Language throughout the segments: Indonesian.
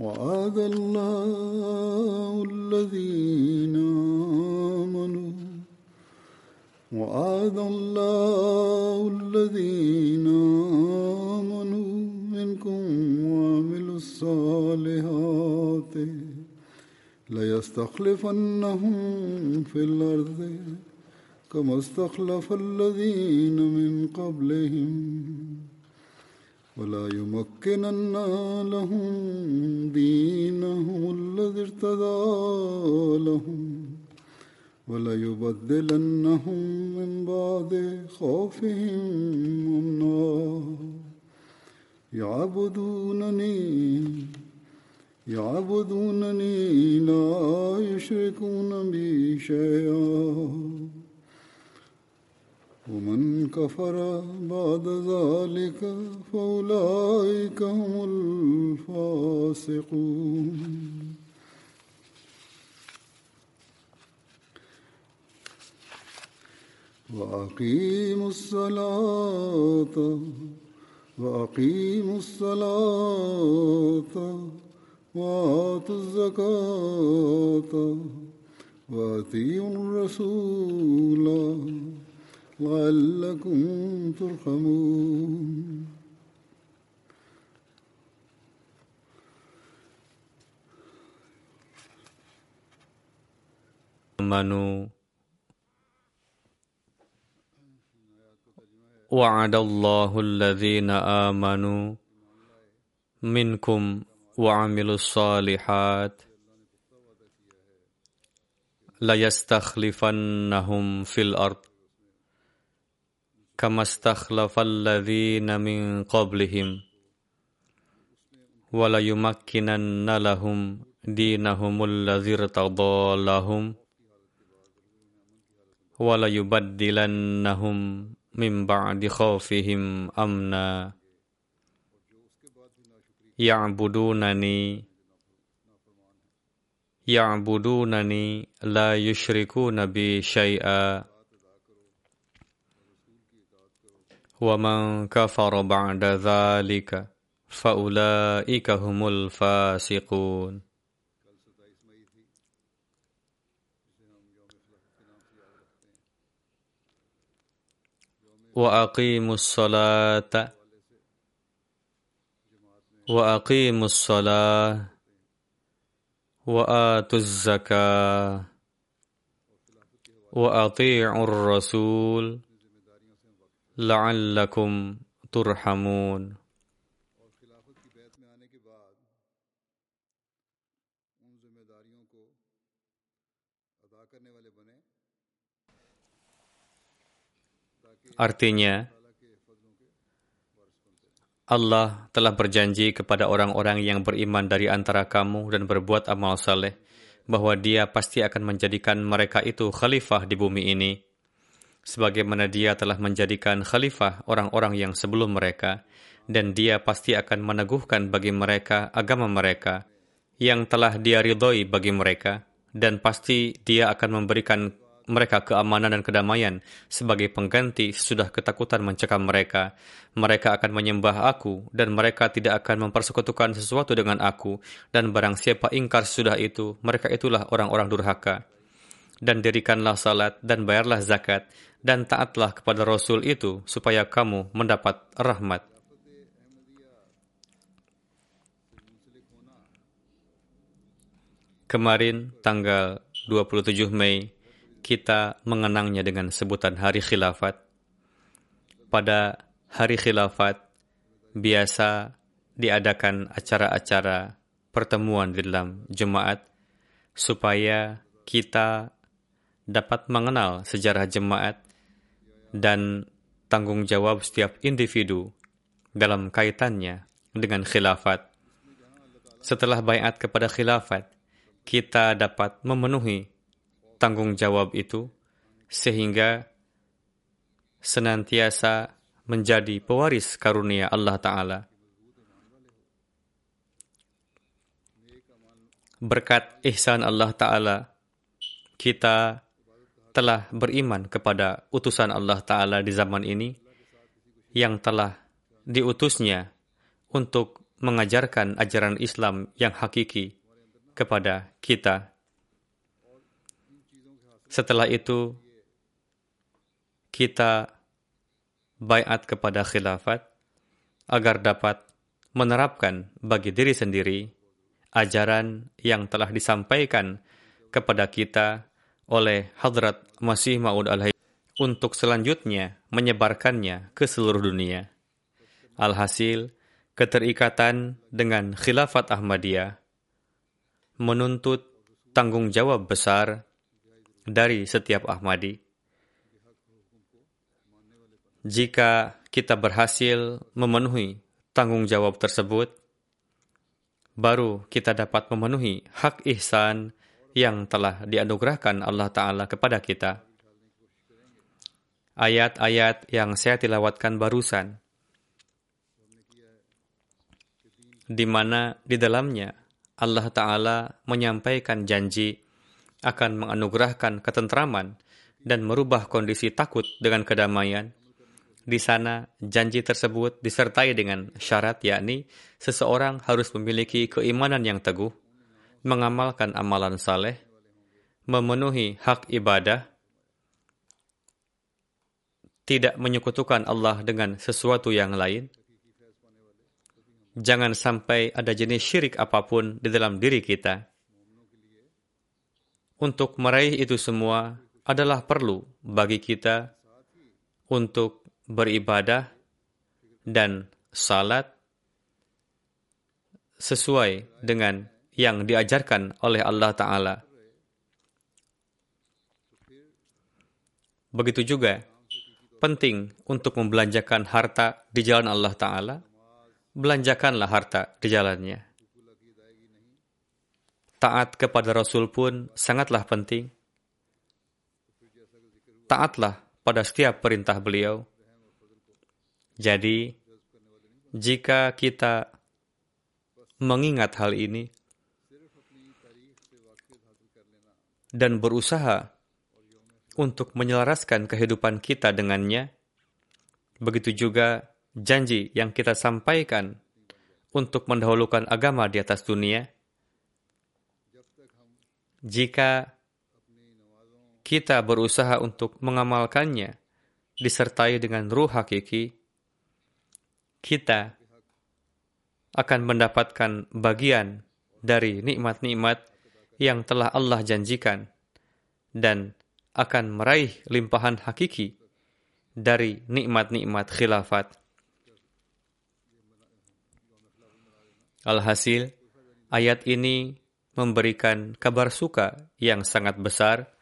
وعد الله الذين آمنوا وعد الله الذين آمنوا منكم وعملوا الصالحات ليستخلفنهم في الأرض كما استخلف الذين من قبلهم ولا يمكنن لهم دينهم الذي ارتضى لهم ولا يبدلنهم من بعد خوفهم أمنا. يعبدونني يعبدونني لا يشركون بي شيئا. ومن كفر بعد ذلك فأولئك هم الفاسقون. وأقيموا الصلاة وأقيموا الصلاة وآتوا الزكاة وأطيعوا الرسول. لعلكم ترحمون. آمنوا وعد الله الذين آمنوا منكم وعملوا الصالحات ليستخلفنهم في الأرض. كما استخلف الذين من قبلهم. وليمكنن لهم دينهم الذي ارتضى لهم وليبدلنهم من بعد خوفهم أمنا. يعبدونني يعبدونني لا يشركون بي شيئا. ومن كفر بعد ذلك فأولئك هم الفاسقون وأقيموا الصلاة وأقيموا الصلاة وآتوا الزكاة وأطيعوا الرسول لعلكم ترحمون Artinya, Allah telah berjanji kepada orang-orang yang beriman dari antara kamu dan berbuat amal saleh bahwa Dia pasti akan menjadikan mereka itu khalifah di bumi ini sebagaimana Dia telah menjadikan khalifah orang-orang yang sebelum mereka, dan Dia pasti akan meneguhkan bagi mereka agama mereka yang telah Dia ridhoi bagi mereka, dan pasti Dia akan memberikan mereka keamanan dan kedamaian sebagai pengganti sesudah ketakutan mencekam mereka. Mereka akan menyembah aku dan mereka tidak akan mempersekutukan sesuatu dengan aku dan barang siapa ingkar sesudah itu, mereka itulah orang-orang durhaka. Dan dirikanlah salat dan bayarlah zakat dan taatlah kepada Rasul itu supaya kamu mendapat rahmat. Kemarin tanggal 27 Mei kita mengenangnya dengan sebutan Hari Khilafat. Pada Hari Khilafat biasa diadakan acara-acara pertemuan di dalam jemaat supaya kita dapat mengenal sejarah jemaat dan tanggung jawab setiap individu dalam kaitannya dengan khilafat. Setelah bayat kepada khilafat, kita dapat memenuhi tanggung jawab itu sehingga senantiasa menjadi pewaris karunia Allah Ta'ala. Berkat ihsan Allah Ta'ala, kita telah beriman kepada utusan Allah Ta'ala di zaman ini yang telah diutusnya untuk mengajarkan ajaran Islam yang hakiki kepada kita. Setelah itu, kita bayat kepada khilafat agar dapat menerapkan bagi diri sendiri ajaran yang telah disampaikan kepada kita oleh Hadrat Masih Maud alaihi untuk selanjutnya menyebarkannya ke seluruh dunia. Alhasil, keterikatan dengan khilafat Ahmadiyah menuntut tanggung jawab besar dari setiap Ahmadi. Jika kita berhasil memenuhi tanggung jawab tersebut, baru kita dapat memenuhi hak ihsan yang telah dianugerahkan Allah Ta'ala kepada kita. Ayat-ayat yang saya tilawatkan barusan, di mana di dalamnya Allah Ta'ala menyampaikan janji akan menganugerahkan ketentraman dan merubah kondisi takut dengan kedamaian. Di sana, janji tersebut disertai dengan syarat yakni seseorang harus memiliki keimanan yang teguh, mengamalkan amalan saleh, memenuhi hak ibadah, tidak menyekutukan Allah dengan sesuatu yang lain, Jangan sampai ada jenis syirik apa pun di dalam diri kita. Untuk meraih itu semua adalah perlu bagi kita untuk beribadah dan salat sesuai dengan yang diajarkan oleh Allah Ta'ala. Begitu juga penting untuk membelanjakan harta di jalan Allah Ta'ala belanjakanlah harta di jalannya. Taat kepada Rasul pun sangatlah penting. Taatlah pada setiap perintah beliau. Jadi, jika kita mengingat hal ini dan berusaha untuk menyelaraskan kehidupan kita dengannya, begitu juga janji yang kita sampaikan untuk mendahulukan agama di atas dunia, jika kita berusaha untuk mengamalkannya disertai dengan ruh hakiki, kita akan mendapatkan bagian dari nikmat-nikmat yang telah Allah janjikan dan akan meraih limpahan hakiki dari nikmat-nikmat khilafat. Alhasil, ayat ini memberikan kabar suka yang sangat besar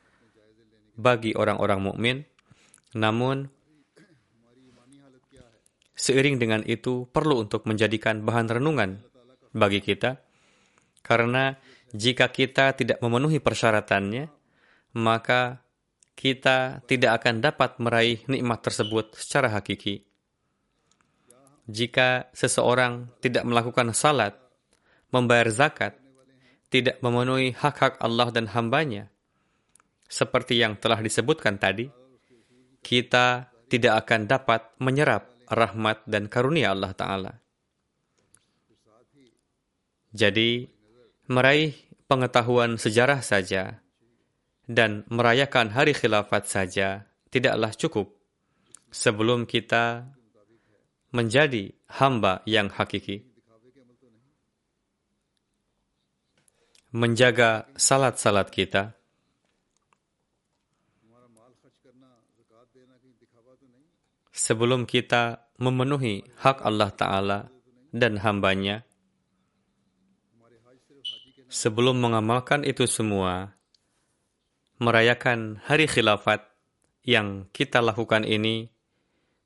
bagi orang-orang mukmin. Namun, seiring dengan itu perlu untuk menjadikan bahan renungan bagi kita, karena jika kita tidak memenuhi persyaratannya, maka kita tidak akan dapat meraih nikmat tersebut secara hakiki jika seseorang tidak melakukan salat, membayar zakat, tidak memenuhi hak-hak Allah dan hambanya, seperti yang telah disebutkan tadi, kita tidak akan dapat menyerap rahmat dan karunia Allah Ta'ala. Jadi, meraih pengetahuan sejarah saja dan merayakan hari khilafat saja tidaklah cukup sebelum kita menjadi hamba yang hakiki. Menjaga salat-salat kita, sebelum kita memenuhi hak Allah Ta'ala dan hambanya, sebelum mengamalkan itu semua, merayakan hari khilafat yang kita lakukan ini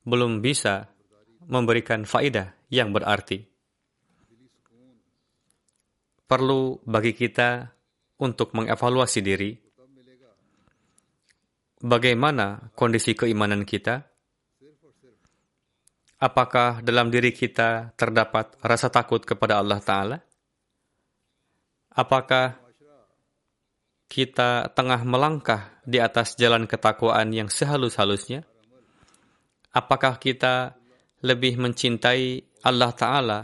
belum bisa memberikan faidah yang berarti. Perlu bagi kita untuk mengevaluasi diri, bagaimana kondisi keimanan kita, apakah dalam diri kita terdapat rasa takut kepada Allah Ta'ala? Apakah kita tengah melangkah di atas jalan ketakwaan yang sehalus-halusnya? Apakah kita lebih mencintai Allah Ta'ala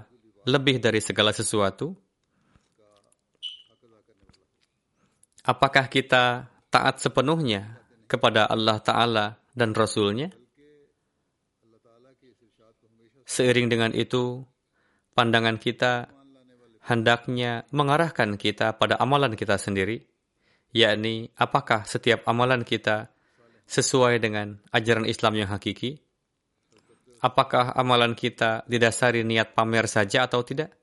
lebih dari segala sesuatu? Apakah kita taat sepenuhnya kepada Allah Ta'ala dan Rasul-Nya? Seiring dengan itu, pandangan kita hendaknya mengarahkan kita pada amalan kita sendiri, yakni apakah setiap amalan kita sesuai dengan ajaran Islam yang hakiki? Apakah amalan kita didasari niat pamer saja atau tidak?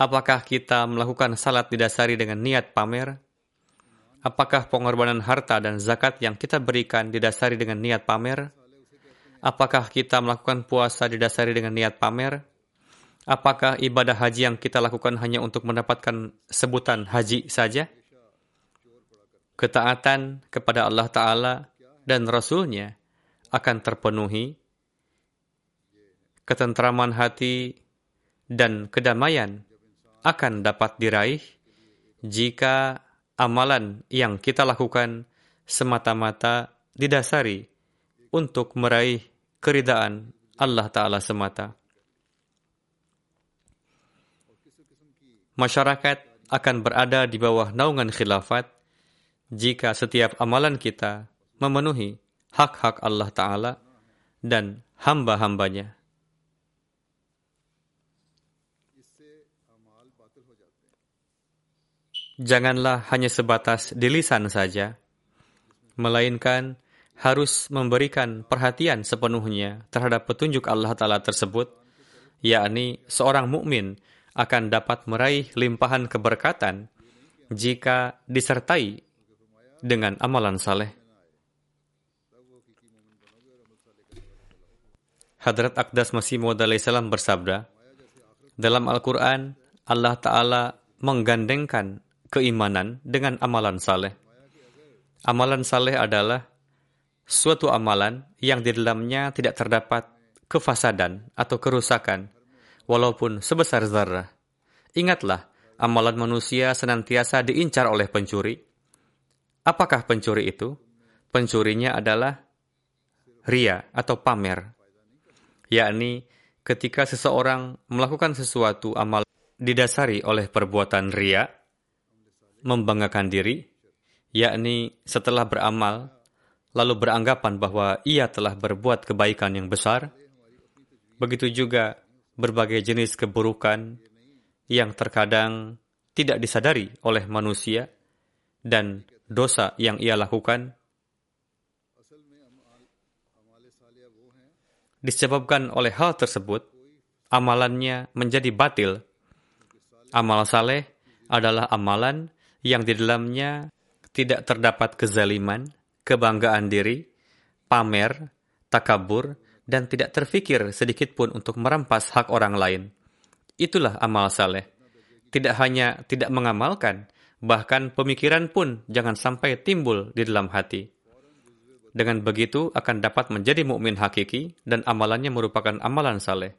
Apakah kita melakukan salat didasari dengan niat pamer? Apakah pengorbanan harta dan zakat yang kita berikan didasari dengan niat pamer? Apakah kita melakukan puasa didasari dengan niat pamer? Apakah ibadah haji yang kita lakukan hanya untuk mendapatkan sebutan haji saja? Ketaatan kepada Allah Ta'ala dan Rasul-Nya akan terpenuhi, ketentraman hati dan kedamaian akan dapat diraih jika amalan yang kita lakukan semata-mata didasari untuk meraih keridaan Allah Ta'ala semata. Masyarakat akan berada di bawah naungan khilafat jika setiap amalan kita memenuhi hak-hak Allah Ta'ala dan hamba-hambanya. Janganlah hanya sebatas di lisan saja, melainkan harus memberikan perhatian sepenuhnya terhadap petunjuk Allah Ta'ala tersebut, yakni seorang mukmin akan dapat meraih limpahan keberkatan jika disertai dengan amalan saleh. Hadrat Akdas Masih Maud salam bersabda, dalam Al-Quran, Allah Ta'ala menggandengkan keimanan dengan amalan saleh. Amalan saleh adalah suatu amalan yang di dalamnya tidak terdapat kefasadan atau kerusakan, walaupun sebesar zarah. Ingatlah, amalan manusia senantiasa diincar oleh pencuri. Apakah pencuri itu? Pencurinya adalah ria atau pamer, yakni ketika seseorang melakukan sesuatu amal didasari oleh perbuatan ria, membanggakan diri, yakni setelah beramal lalu beranggapan bahwa ia telah berbuat kebaikan yang besar, begitu juga berbagai jenis keburukan yang terkadang tidak disadari oleh manusia dan dosa yang ia lakukan disebabkan oleh hal tersebut, amalannya menjadi batil. Amal saleh adalah amalan yang di dalamnya tidak terdapat kezaliman, kebanggaan diri, pamer, takabur, dan tidak terfikir sedikit pun untuk merampas hak orang lain. Itulah amal saleh. Tidak hanya tidak mengamalkan, bahkan pemikiran pun jangan sampai timbul di dalam hati. Dengan begitu akan dapat menjadi mukmin hakiki dan amalannya merupakan amalan saleh.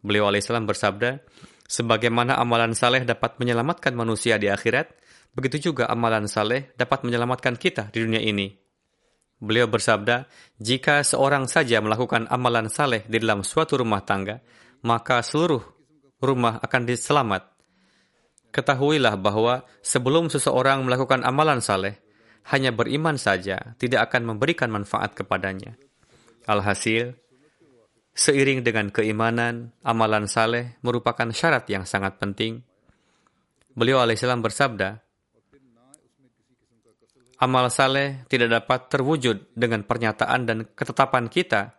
Beliau alaihissalam bersabda, sebagaimana amalan saleh dapat menyelamatkan manusia di akhirat, begitu juga amalan saleh dapat menyelamatkan kita di dunia ini. Beliau bersabda, jika seorang saja melakukan amalan saleh di dalam suatu rumah tangga, maka seluruh rumah akan diselamat. Ketahuilah bahwa sebelum seseorang melakukan amalan saleh, hanya beriman saja tidak akan memberikan manfaat kepadanya. Alhasil, seiring dengan keimanan, amalan saleh merupakan syarat yang sangat penting. Beliau alaihissalam bersabda, amal saleh tidak dapat terwujud dengan pernyataan dan ketetapan kita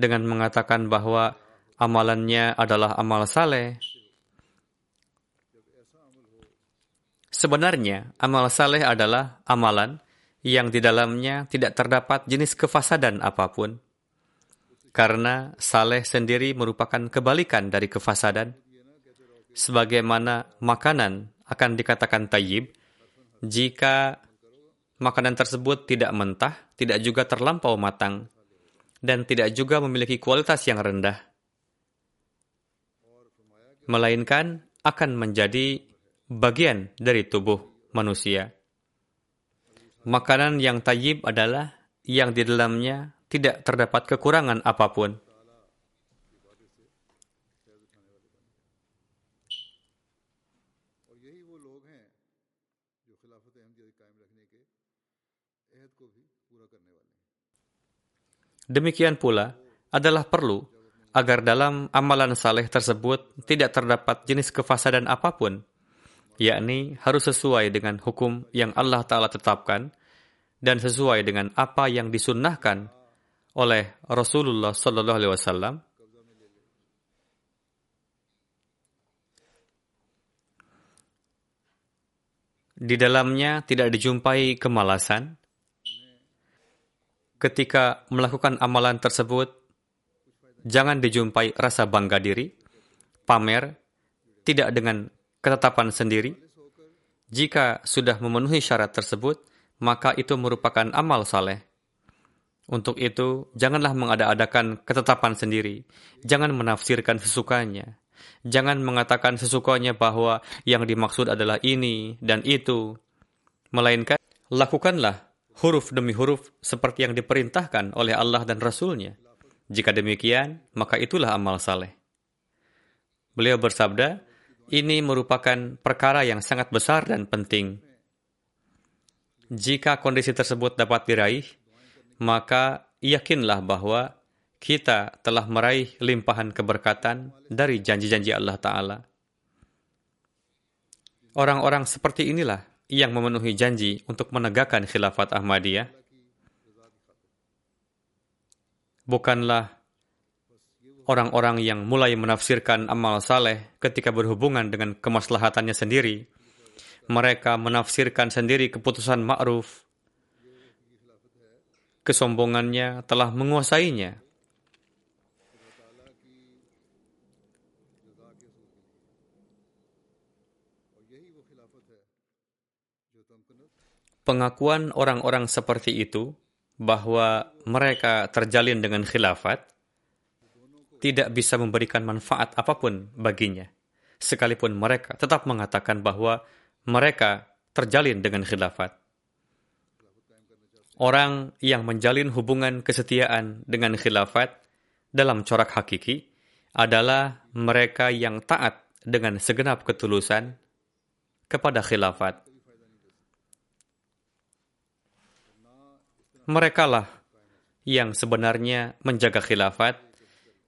dengan mengatakan bahwa amalannya adalah amal saleh. Sebenarnya, amal saleh adalah amalan yang di dalamnya tidak terdapat jenis kefasadan apa pun. Karena saleh sendiri merupakan kebalikan dari kefasadan. Sebagaimana makanan akan dikatakan tayyib jika makanan tersebut tidak mentah, tidak juga terlampau matang, dan tidak juga memiliki kualitas yang rendah. Melainkan akan menjadi bagian dari tubuh manusia. Makanan yang tayyib adalah yang di dalamnya tidak terdapat kekurangan apa pun. Demikian pula adalah perlu agar dalam amalan saleh tersebut tidak terdapat jenis kefasadan apa pun, yakni harus sesuai dengan hukum yang Allah Ta'ala tetapkan dan sesuai dengan apa yang disunnahkan oleh Rasulullah Sallallahu Alaihi Wasallam. Di dalamnya tidak dijumpai kemalasan, ketika melakukan amalan tersebut, jangan dijumpai rasa bangga diri, pamer, tidak dengan ketetapan sendiri. Jika sudah memenuhi syarat tersebut, maka itu merupakan amal saleh. Untuk itu, janganlah mengada-adakan ketetapan sendiri. Jangan menafsirkan sesukanya. Jangan mengatakan sesukanya bahwa yang dimaksud adalah ini dan itu. Melainkan, lakukanlah huruf demi huruf seperti yang diperintahkan oleh Allah dan Rasul-Nya. Jika demikian, maka itulah amal saleh. Beliau bersabda, ini merupakan perkara yang sangat besar dan penting. Jika kondisi tersebut dapat diraih, maka yakinlah bahwa kita telah meraih limpahan keberkatan dari janji-janji Allah Ta'ala. Orang-orang seperti inilah yang memenuhi janji untuk menegakkan khilafat Ahmadiyah bukanlah orang-orang yang mulai menafsirkan amal saleh ketika berhubungan dengan kemaslahatannya sendiri. Mereka menafsirkan sendiri keputusan ma'ruf. Kesombongannya telah menguasainya. Pengakuan orang-orang seperti itu bahwa mereka terjalin dengan khilafat tidak bisa memberikan manfaat apa pun baginya. Sekalipun mereka tetap mengatakan bahwa mereka terjalin dengan khilafat. Orang yang menjalin hubungan kesetiaan dengan khilafat dalam corak hakiki adalah mereka yang taat dengan segenap ketulusan kepada khilafat merekalah yang sebenarnya menjaga khilafat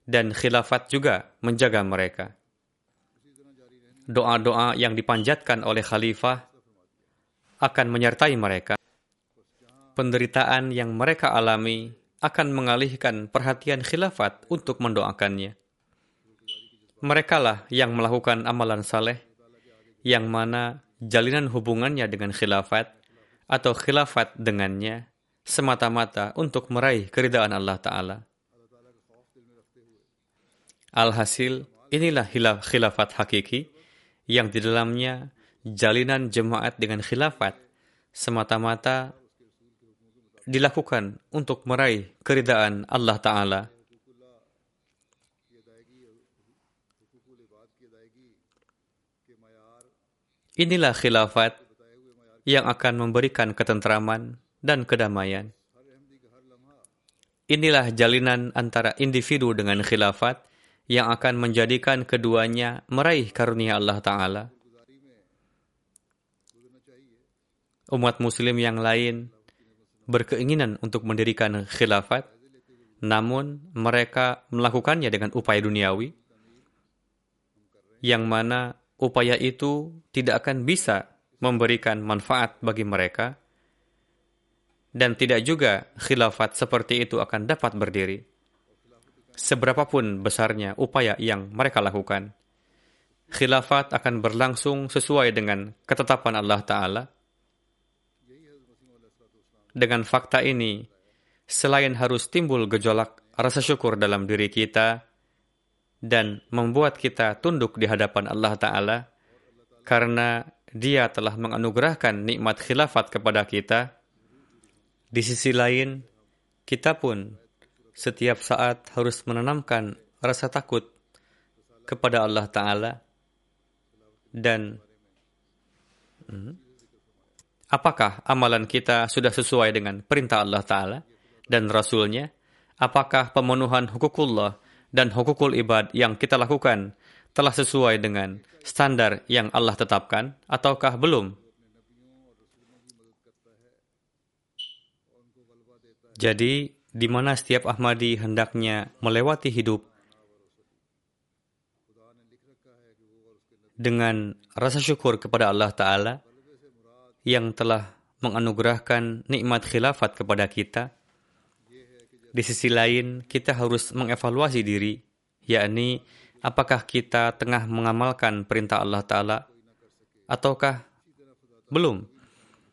dan khilafat juga menjaga mereka. Doa-doa yang dipanjatkan oleh khalifah akan menyertai mereka. Penderitaan yang mereka alami akan mengalihkan perhatian khilafat untuk mendoakannya. Merekalah yang melakukan amalan saleh, yang mana jalinan hubungannya dengan khilafat atau khilafat dengannya semata-mata untuk meraih keridaan Allah Ta'ala. Alhasil, inilah khilafat hakiki yang di dalamnya jalinan jemaat dengan khilafat semata-mata dilakukan untuk meraih keridaan Allah Ta'ala. Inilah khilafat yang akan memberikan ketentraman dan kedamaian. Inilah jalinan antara individu dengan khilafat yang akan menjadikan keduanya meraih karunia Allah Ta'ala. Umat muslim yang lain berkeinginan untuk mendirikan khilafat, namun mereka melakukannya dengan upaya duniawi, yang mana upaya itu tidak akan bisa memberikan manfaat bagi mereka, dan tidak juga khilafat seperti itu akan dapat berdiri. Seberapapun besarnya upaya yang mereka lakukan, khilafat akan berlangsung sesuai dengan ketetapan Allah Ta'ala. Dengan fakta ini, selain harus timbul gejolak rasa syukur dalam diri kita dan membuat kita tunduk di hadapan Allah Ta'ala, karena Dia telah menganugerahkan nikmat khilafat kepada kita, di sisi lain, kita pun setiap saat harus menanamkan rasa takut kepada Allah Ta'ala dan hmm, apakah amalan kita sudah sesuai dengan perintah Allah Ta'ala dan Rasulnya? Apakah pemenuhan hukukullah dan hukukul ibad yang kita lakukan telah sesuai dengan standar yang Allah tetapkan ataukah belum? Jadi, di mana setiap Ahmadi hendaknya melewati hidup dengan rasa syukur kepada Allah Ta'ala yang telah menganugerahkan nikmat khilafat kepada kita. Di sisi lain, kita harus mengevaluasi diri, yakni apakah kita tengah mengamalkan perintah Allah Ta'ala ataukah belum.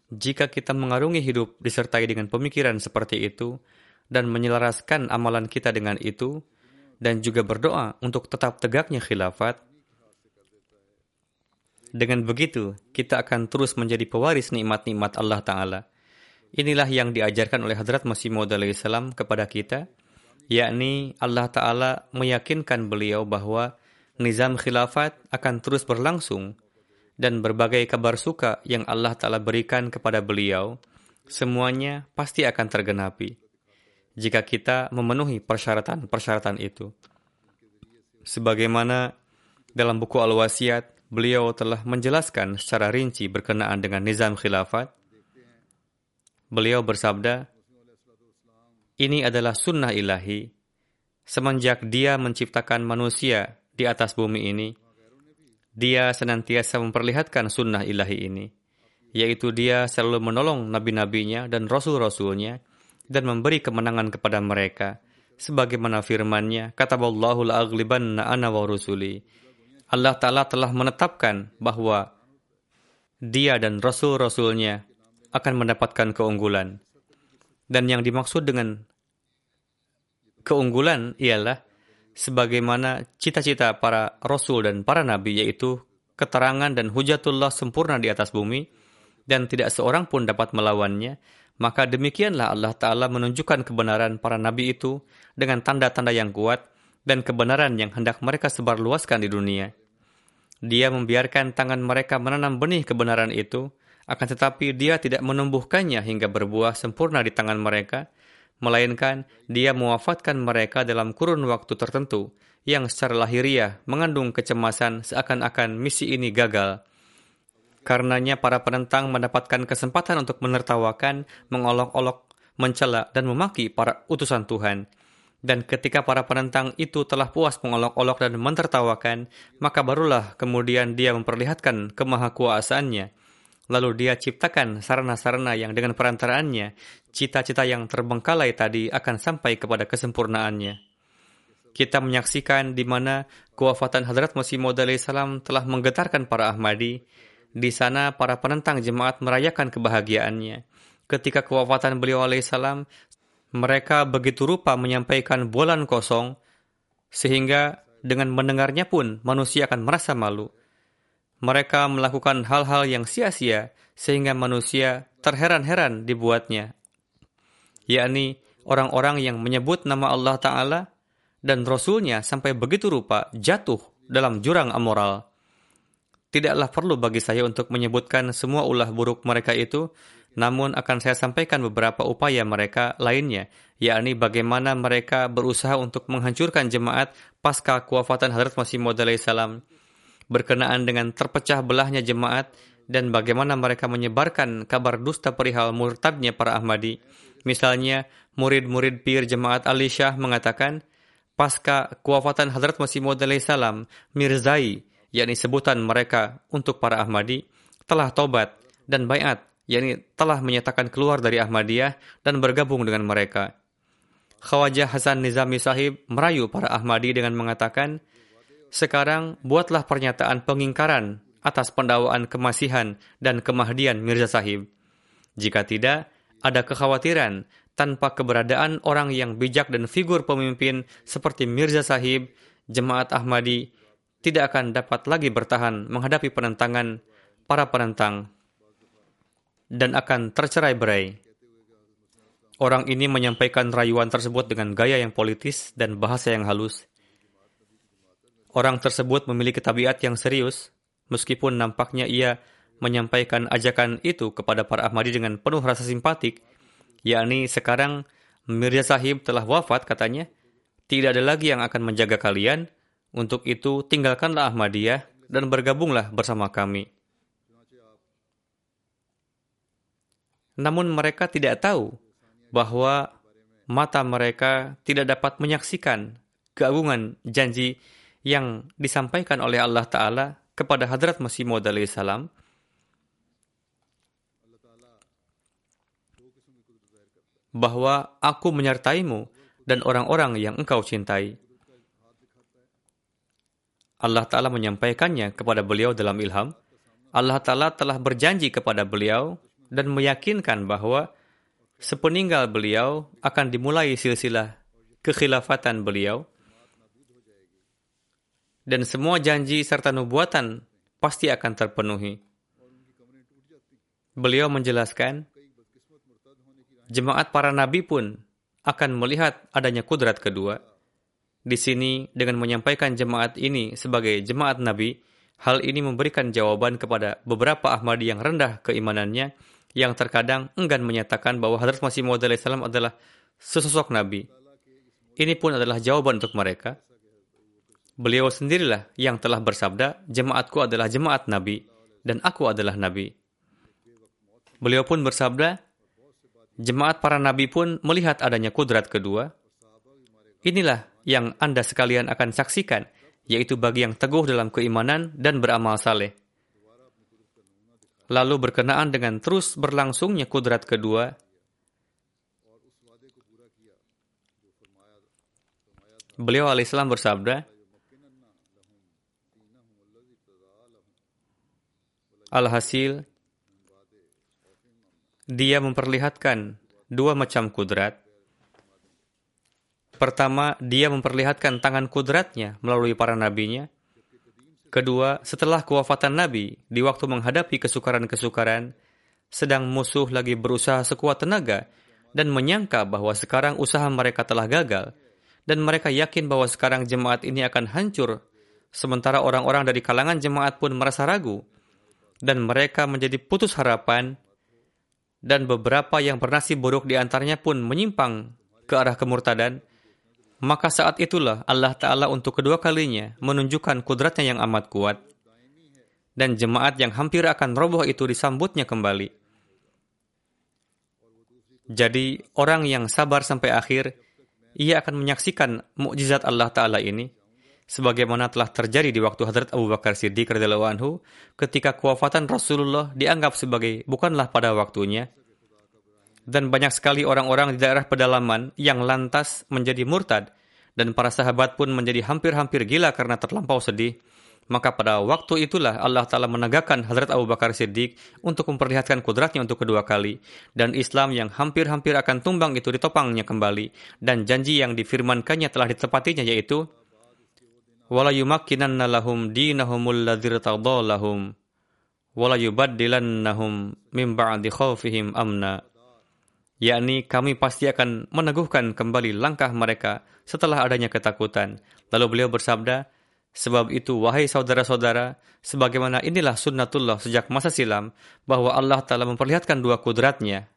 Jika kita mengarungi hidup disertai dengan pemikiran seperti itu dan menyelaraskan amalan kita dengan itu dan juga berdoa untuk tetap tegaknya khilafat, dengan begitu kita akan terus menjadi pewaris nikmat-nikmat Allah Ta'ala. Inilah yang diajarkan oleh Hadrat Masih Maud salam kepada kita, yakni Allah Ta'ala meyakinkan beliau bahwa nizam khilafat akan terus berlangsung dan berbagai kabar suka yang Allah Ta'ala berikan kepada beliau, semuanya pasti akan tergenapi jika kita memenuhi persyaratan-persyaratan itu. Sebagaimana dalam buku Al-Wasiat, beliau telah menjelaskan secara rinci berkenaan dengan nizam khilafat. Beliau bersabda, ini adalah sunnah ilahi. Semenjak dia menciptakan manusia di atas bumi ini, dia senantiasa memperlihatkan sunnah ilahi ini, yaitu dia selalu menolong nabi-nabinya dan rasul-rasulnya dan memberi kemenangan kepada mereka. Sebagaimana firman-Nya, kata Allahu la'aglibanna ana wa rusuli. Allah Ta'ala telah menetapkan bahwa dia dan rasul-rasulnya akan mendapatkan keunggulan. Dan yang dimaksud dengan keunggulan ialah sebagaimana cita-cita para rasul dan para nabi yaitu keterangan dan hujatullah sempurna di atas bumi dan tidak seorang pun dapat melawannya, maka demikianlah Allah Ta'ala menunjukkan kebenaran para nabi itu dengan tanda-tanda yang kuat dan kebenaran yang hendak mereka sebarluaskan di dunia. Dia membiarkan tangan mereka menanam benih kebenaran itu, akan tetapi dia tidak menumbuhkannya hingga berbuah sempurna di tangan mereka, melainkan dia mewafatkan mereka dalam kurun waktu tertentu yang secara lahiriah mengandung kecemasan seakan-akan misi ini gagal. Karenanya para penentang mendapatkan kesempatan untuk menertawakan, mengolok-olok, mencela, dan memaki para utusan Tuhan. Dan ketika para penentang itu telah puas mengolok-olok dan mentertawakan, maka barulah kemudian dia memperlihatkan kemahakuasaannya Lalu dia ciptakan sarana-sarana yang dengan perantaraannya, cita-cita yang terbengkalai tadi akan sampai kepada kesempurnaannya. Kita menyaksikan di mana kewafatan Hadrat Masih Maud salam telah menggetarkan para Ahmadi. Di sana para penentang jemaat merayakan kebahagiaannya. Ketika kewafatan beliau alaihissalam, mereka begitu rupa menyampaikan bulan kosong, sehingga dengan mendengarnya pun manusia akan merasa malu mereka melakukan hal-hal yang sia-sia sehingga manusia terheran-heran dibuatnya, yakni orang-orang yang menyebut nama Allah Ta'ala dan Rasulnya sampai begitu rupa jatuh dalam jurang amoral. tidaklah perlu bagi saya untuk menyebutkan semua ulah buruk mereka itu, namun akan saya sampaikan beberapa upaya mereka lainnya, yakni bagaimana mereka berusaha untuk menghancurkan jemaat pasca kewafatan Hadrat Masih Maud salam berkenaan dengan terpecah belahnya jemaat dan bagaimana mereka menyebarkan kabar dusta perihal murtadnya para Ahmadi. Misalnya, murid-murid pir jemaat Ali Shah mengatakan, pasca kewafatan Hadrat Masih Maud salam, Mirzai, yakni sebutan mereka untuk para Ahmadi, telah tobat dan bayat, yakni telah menyatakan keluar dari Ahmadiyah dan bergabung dengan mereka. Khawajah Hasan Nizami Sahib merayu para Ahmadi dengan mengatakan, sekarang buatlah pernyataan pengingkaran atas pendakwaan kemasihan dan kemahdian Mirza Sahib. Jika tidak, ada kekhawatiran tanpa keberadaan orang yang bijak dan figur pemimpin seperti Mirza Sahib, Jemaat Ahmadi tidak akan dapat lagi bertahan menghadapi penentangan para penentang dan akan tercerai-berai. Orang ini menyampaikan rayuan tersebut dengan gaya yang politis dan bahasa yang halus. Orang tersebut memiliki tabiat yang serius, meskipun nampaknya ia menyampaikan ajakan itu kepada para Ahmadi dengan penuh rasa simpatik, yakni sekarang Mirza Sahib telah wafat katanya, tidak ada lagi yang akan menjaga kalian, untuk itu tinggalkanlah Ahmadiyah dan bergabunglah bersama kami. Namun mereka tidak tahu bahwa mata mereka tidak dapat menyaksikan keagungan janji yang disampaikan oleh Allah Ta'ala kepada Hadrat Masih Maud salam bahwa aku menyertaimu dan orang-orang yang engkau cintai. Allah Ta'ala menyampaikannya kepada beliau dalam ilham. Allah Ta'ala telah berjanji kepada beliau dan meyakinkan bahwa sepeninggal beliau akan dimulai silsilah kekhilafatan beliau dan semua janji serta nubuatan pasti akan terpenuhi. Beliau menjelaskan, jemaat para nabi pun akan melihat adanya kudrat kedua. Di sini, dengan menyampaikan jemaat ini sebagai jemaat nabi, hal ini memberikan jawaban kepada beberapa Ahmadi yang rendah keimanannya, yang terkadang enggan menyatakan bahwa Hadrat Masih Maud adalah sesosok nabi. Ini pun adalah jawaban untuk mereka. Beliau sendirilah yang telah bersabda, jemaatku adalah jemaat Nabi, dan aku adalah Nabi. Beliau pun bersabda, jemaat para Nabi pun melihat adanya kudrat kedua. Inilah yang Anda sekalian akan saksikan, yaitu bagi yang teguh dalam keimanan dan beramal saleh. Lalu berkenaan dengan terus berlangsungnya kudrat kedua, beliau alaihissalam bersabda, Alhasil, dia memperlihatkan dua macam kudrat. Pertama, dia memperlihatkan tangan kudratnya melalui para nabinya. Kedua, setelah kewafatan Nabi, di waktu menghadapi kesukaran-kesukaran, sedang musuh lagi berusaha sekuat tenaga dan menyangka bahwa sekarang usaha mereka telah gagal, dan mereka yakin bahwa sekarang jemaat ini akan hancur, sementara orang-orang dari kalangan jemaat pun merasa ragu dan mereka menjadi putus harapan, dan beberapa yang bernasib buruk di antaranya pun menyimpang ke arah kemurtadan, maka saat itulah Allah Ta'ala untuk kedua kalinya menunjukkan kudratnya yang amat kuat. Dan jemaat yang hampir akan roboh itu disambutnya kembali. Jadi, orang yang sabar sampai akhir, ia akan menyaksikan mukjizat Allah Ta'ala ini sebagaimana telah terjadi di waktu Hadrat Abu Bakar Siddiq radhiyallahu anhu ketika kewafatan Rasulullah dianggap sebagai bukanlah pada waktunya dan banyak sekali orang-orang di daerah pedalaman yang lantas menjadi murtad dan para sahabat pun menjadi hampir-hampir gila karena terlampau sedih maka pada waktu itulah Allah Ta'ala menegakkan Hadrat Abu Bakar Siddiq untuk memperlihatkan kudratnya untuk kedua kali. Dan Islam yang hampir-hampir akan tumbang itu ditopangnya kembali. Dan janji yang difirmankannya telah ditepatinya yaitu wala yumakkinanna lahum dinahumul ladzir lahum wala yubaddilannahum min ba'di khawfihim amna. Yakni kami pasti akan meneguhkan kembali langkah mereka setelah adanya ketakutan. Lalu beliau bersabda Sebab itu, wahai saudara-saudara, sebagaimana inilah sunnatullah sejak masa silam, bahwa Allah Ta'ala memperlihatkan dua kudratnya,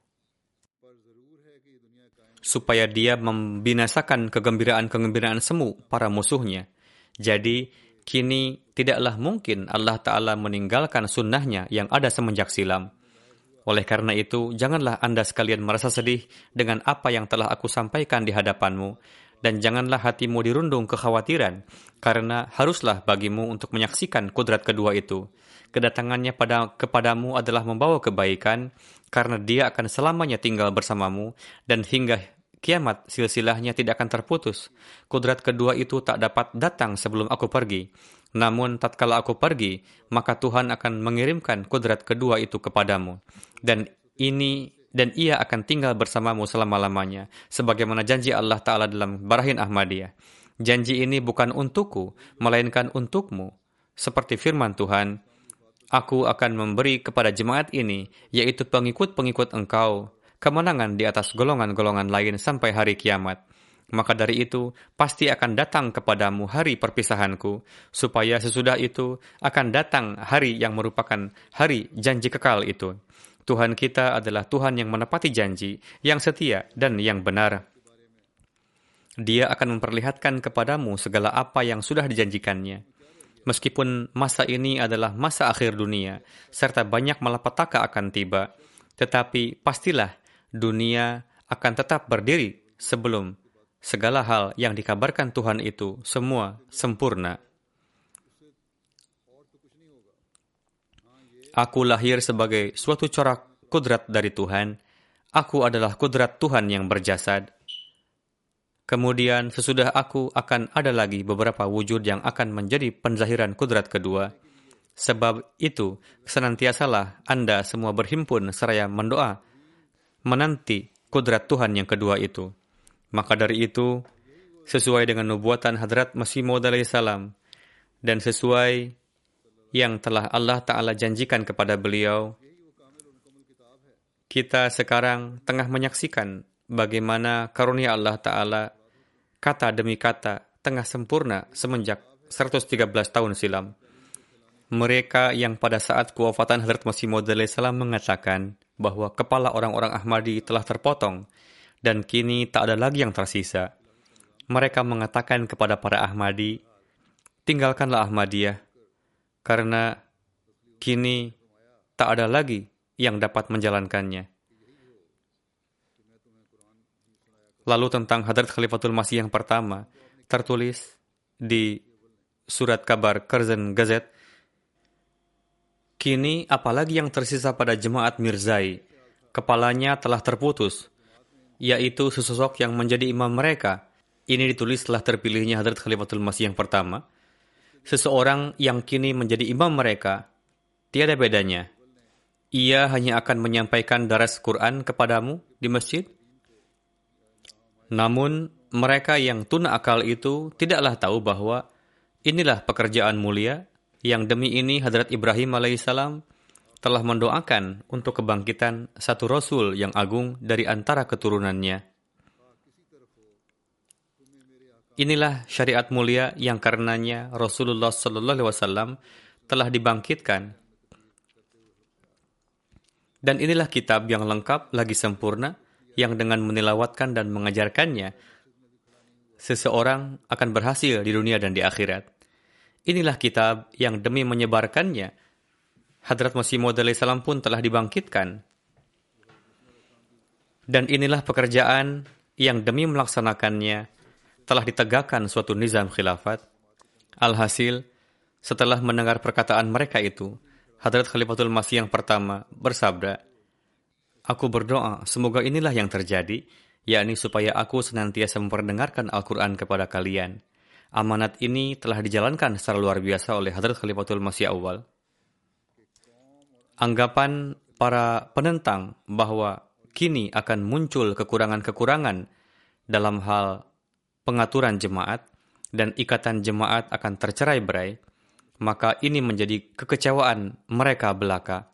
supaya dia membinasakan kegembiraan-kegembiraan semu para musuhnya. Jadi, kini tidaklah mungkin Allah Ta'ala meninggalkan sunnahnya yang ada semenjak silam. Oleh karena itu, janganlah Anda sekalian merasa sedih dengan apa yang telah aku sampaikan di hadapanmu, dan janganlah hatimu dirundung kekhawatiran, karena haruslah bagimu untuk menyaksikan kudrat kedua itu. Kedatangannya pada kepadamu adalah membawa kebaikan, karena dia akan selamanya tinggal bersamamu, dan hingga kiamat silsilahnya tidak akan terputus. Kudrat kedua itu tak dapat datang sebelum aku pergi. Namun tatkala aku pergi, maka Tuhan akan mengirimkan kudrat kedua itu kepadamu. Dan ini dan ia akan tinggal bersamamu selama-lamanya, sebagaimana janji Allah Ta'ala dalam Barahin Ahmadiyah. Janji ini bukan untukku, melainkan untukmu. Seperti firman Tuhan, Aku akan memberi kepada jemaat ini, yaitu pengikut-pengikut engkau, kemenangan di atas golongan-golongan lain sampai hari kiamat maka dari itu pasti akan datang kepadamu hari perpisahanku, supaya sesudah itu akan datang hari yang merupakan hari janji kekal itu. Tuhan kita adalah Tuhan yang menepati janji, yang setia, dan yang benar. Dia akan memperlihatkan kepadamu segala apa yang sudah dijanjikannya. Meskipun masa ini adalah masa akhir dunia, serta banyak malapetaka akan tiba, tetapi pastilah dunia akan tetap berdiri sebelum segala hal yang dikabarkan Tuhan itu semua sempurna. Aku lahir sebagai suatu corak kudrat dari Tuhan. Aku adalah kudrat Tuhan yang berjasad. Kemudian sesudah aku akan ada lagi beberapa wujud yang akan menjadi penzahiran kudrat kedua. Sebab itu, senantiasalah Anda semua berhimpun seraya mendoa, menanti kudrat Tuhan yang kedua itu. Maka dari itu, sesuai dengan nubuatan Hadrat Masih Maud salam dan sesuai yang telah Allah Ta'ala janjikan kepada beliau, kita sekarang tengah menyaksikan bagaimana karunia Allah Ta'ala kata demi kata tengah sempurna semenjak 113 tahun silam. Mereka yang pada saat kewafatan Hadrat Masih Maud salam mengatakan bahwa kepala orang-orang Ahmadi telah terpotong dan kini tak ada lagi yang tersisa. Mereka mengatakan kepada para Ahmadi, tinggalkanlah Ahmadiyah, karena kini tak ada lagi yang dapat menjalankannya. Lalu tentang Hadrat Khalifatul Masih yang pertama, tertulis di surat kabar Kerzen Gazet, Kini apalagi yang tersisa pada jemaat Mirzai, kepalanya telah terputus, yaitu sesosok yang menjadi imam mereka. Ini ditulis setelah terpilihnya Hadrat Khalifatul Masih yang pertama. Seseorang yang kini menjadi imam mereka, tiada bedanya. Ia hanya akan menyampaikan daras Quran kepadamu di masjid. Namun, mereka yang tuna akal itu tidaklah tahu bahwa inilah pekerjaan mulia yang demi ini Hadrat Ibrahim alaihissalam telah mendoakan untuk kebangkitan satu rasul yang agung dari antara keturunannya. Inilah syariat mulia yang karenanya Rasulullah Sallallahu Alaihi Wasallam telah dibangkitkan. Dan inilah kitab yang lengkap lagi sempurna yang dengan menilawatkan dan mengajarkannya seseorang akan berhasil di dunia dan di akhirat. Inilah kitab yang demi menyebarkannya Hadrat Masih Maud salam pun telah dibangkitkan. Dan inilah pekerjaan yang demi melaksanakannya telah ditegakkan suatu nizam khilafat. Alhasil, setelah mendengar perkataan mereka itu, Hadrat Khalifatul Masih yang pertama bersabda, Aku berdoa semoga inilah yang terjadi, yakni supaya aku senantiasa memperdengarkan Al-Quran kepada kalian. Amanat ini telah dijalankan secara luar biasa oleh Hadrat Khalifatul Masih awal anggapan para penentang bahwa kini akan muncul kekurangan-kekurangan dalam hal pengaturan jemaat dan ikatan jemaat akan tercerai-berai, maka ini menjadi kekecewaan mereka belaka.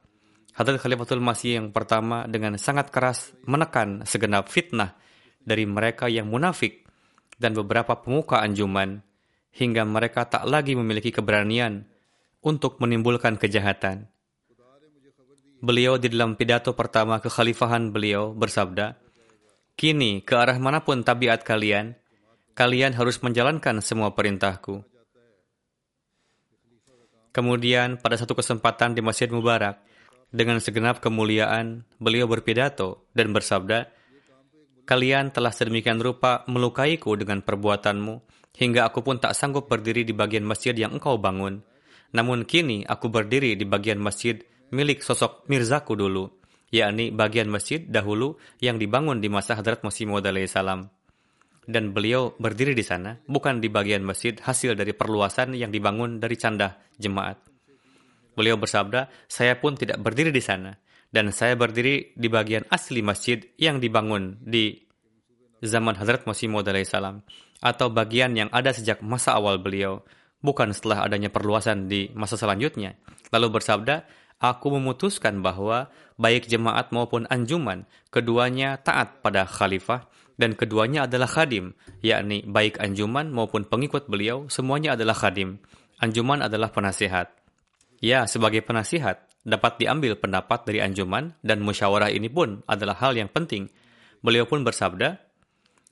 Hadrat Khalifatul Masih yang pertama dengan sangat keras menekan segenap fitnah dari mereka yang munafik dan beberapa pemuka anjuman hingga mereka tak lagi memiliki keberanian untuk menimbulkan kejahatan. Beliau di dalam pidato pertama kekhalifahan beliau bersabda, Kini, ke arah mana pun tabiat kalian, kalian harus menjalankan semua perintahku. Kemudian, pada satu kesempatan di Masjid Mubarak, dengan segenap kemuliaan, beliau berpidato dan bersabda, Kalian telah sedemikian rupa melukaiku dengan perbuatanmu, hingga aku pun tak sanggup berdiri di bagian masjid yang engkau bangun. Namun kini aku berdiri di bagian masjid milik sosok Mirzaku dulu yakni bagian masjid dahulu yang dibangun di masa Hadrat Masih Maud salam. Dan beliau berdiri di sana, bukan di bagian masjid hasil dari perluasan yang dibangun dari candah jemaat. Beliau bersabda, saya pun tidak berdiri di sana, dan saya berdiri di bagian asli masjid yang dibangun di zaman Hadrat Masih Maud salam, atau bagian yang ada sejak masa awal beliau, bukan setelah adanya perluasan di masa selanjutnya. Lalu bersabda, aku memutuskan bahwa baik jemaat maupun anjuman, keduanya taat pada khalifah dan keduanya adalah khadim, yakni baik anjuman maupun pengikut beliau semuanya adalah khadim. Anjuman adalah penasihat. Ya, sebagai penasihat, dapat diambil pendapat dari anjuman dan musyawarah ini pun adalah hal yang penting. Beliau pun bersabda,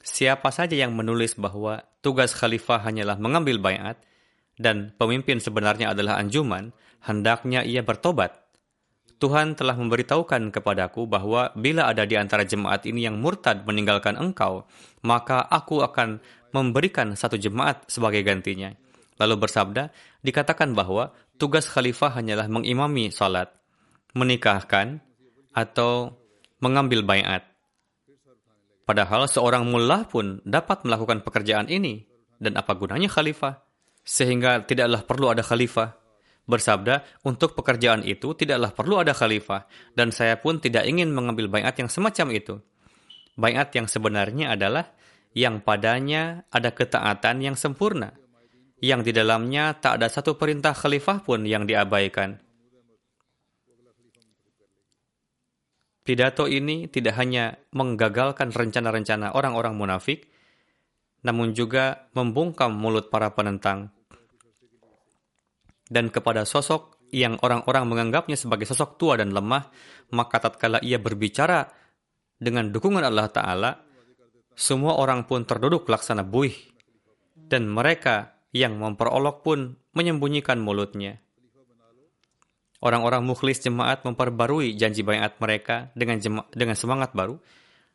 siapa saja yang menulis bahwa tugas khalifah hanyalah mengambil bayat dan pemimpin sebenarnya adalah anjuman, hendaknya ia bertobat. Tuhan telah memberitahukan kepadaku bahwa bila ada di antara jemaat ini yang murtad meninggalkan engkau, maka aku akan memberikan satu jemaat sebagai gantinya. Lalu bersabda, dikatakan bahwa tugas khalifah hanyalah mengimami salat, menikahkan, atau mengambil bayat. Padahal seorang mullah pun dapat melakukan pekerjaan ini. Dan apa gunanya khalifah? Sehingga tidaklah perlu ada khalifah bersabda, untuk pekerjaan itu tidaklah perlu ada khalifah, dan saya pun tidak ingin mengambil bayat yang semacam itu. Bayat yang sebenarnya adalah yang padanya ada ketaatan yang sempurna, yang di dalamnya tak ada satu perintah khalifah pun yang diabaikan. Pidato ini tidak hanya menggagalkan rencana-rencana orang-orang munafik, namun juga membungkam mulut para penentang dan kepada sosok yang orang-orang menganggapnya sebagai sosok tua dan lemah, maka tatkala ia berbicara dengan dukungan Allah Ta'ala, semua orang pun terduduk laksana buih, dan mereka yang memperolok pun menyembunyikan mulutnya. Orang-orang mukhlis jemaat memperbarui janji bayat mereka dengan, dengan semangat baru,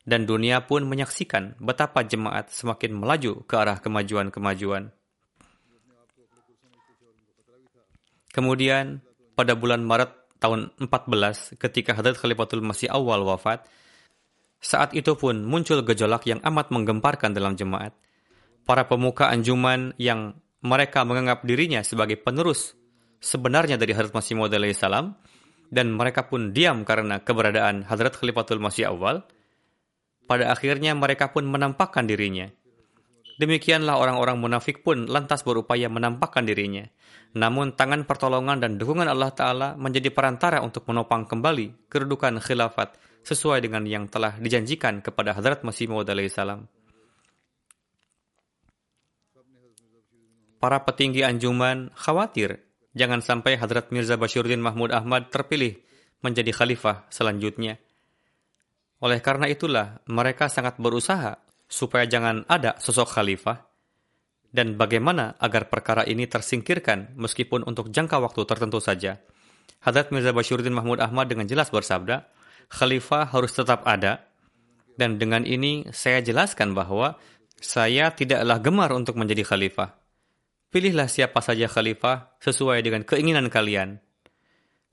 dan dunia pun menyaksikan betapa jemaat semakin melaju ke arah kemajuan-kemajuan. Kemudian pada bulan Maret tahun 14 ketika Hadrat Khalifatul Masih awal wafat, saat itu pun muncul gejolak yang amat menggemparkan dalam jemaat. Para pemuka anjuman yang mereka menganggap dirinya sebagai penerus sebenarnya dari Hadrat Masih Maud salam dan mereka pun diam karena keberadaan Hadrat Khalifatul Masih awal. Pada akhirnya mereka pun menampakkan dirinya. Demikianlah orang-orang munafik pun lantas berupaya menampakkan dirinya. Namun tangan pertolongan dan dukungan Allah Ta'ala menjadi perantara untuk menopang kembali kedudukan khilafat sesuai dengan yang telah dijanjikan kepada Hadrat Masih Maud salam. Para petinggi anjuman khawatir jangan sampai Hadrat Mirza Bashiruddin Mahmud Ahmad terpilih menjadi khalifah selanjutnya. Oleh karena itulah mereka sangat berusaha supaya jangan ada sosok khalifah dan bagaimana agar perkara ini tersingkirkan meskipun untuk jangka waktu tertentu saja. Hadrat Mirza Bashiruddin Mahmud Ahmad dengan jelas bersabda, Khalifah harus tetap ada, dan dengan ini saya jelaskan bahwa saya tidaklah gemar untuk menjadi khalifah. Pilihlah siapa saja khalifah sesuai dengan keinginan kalian.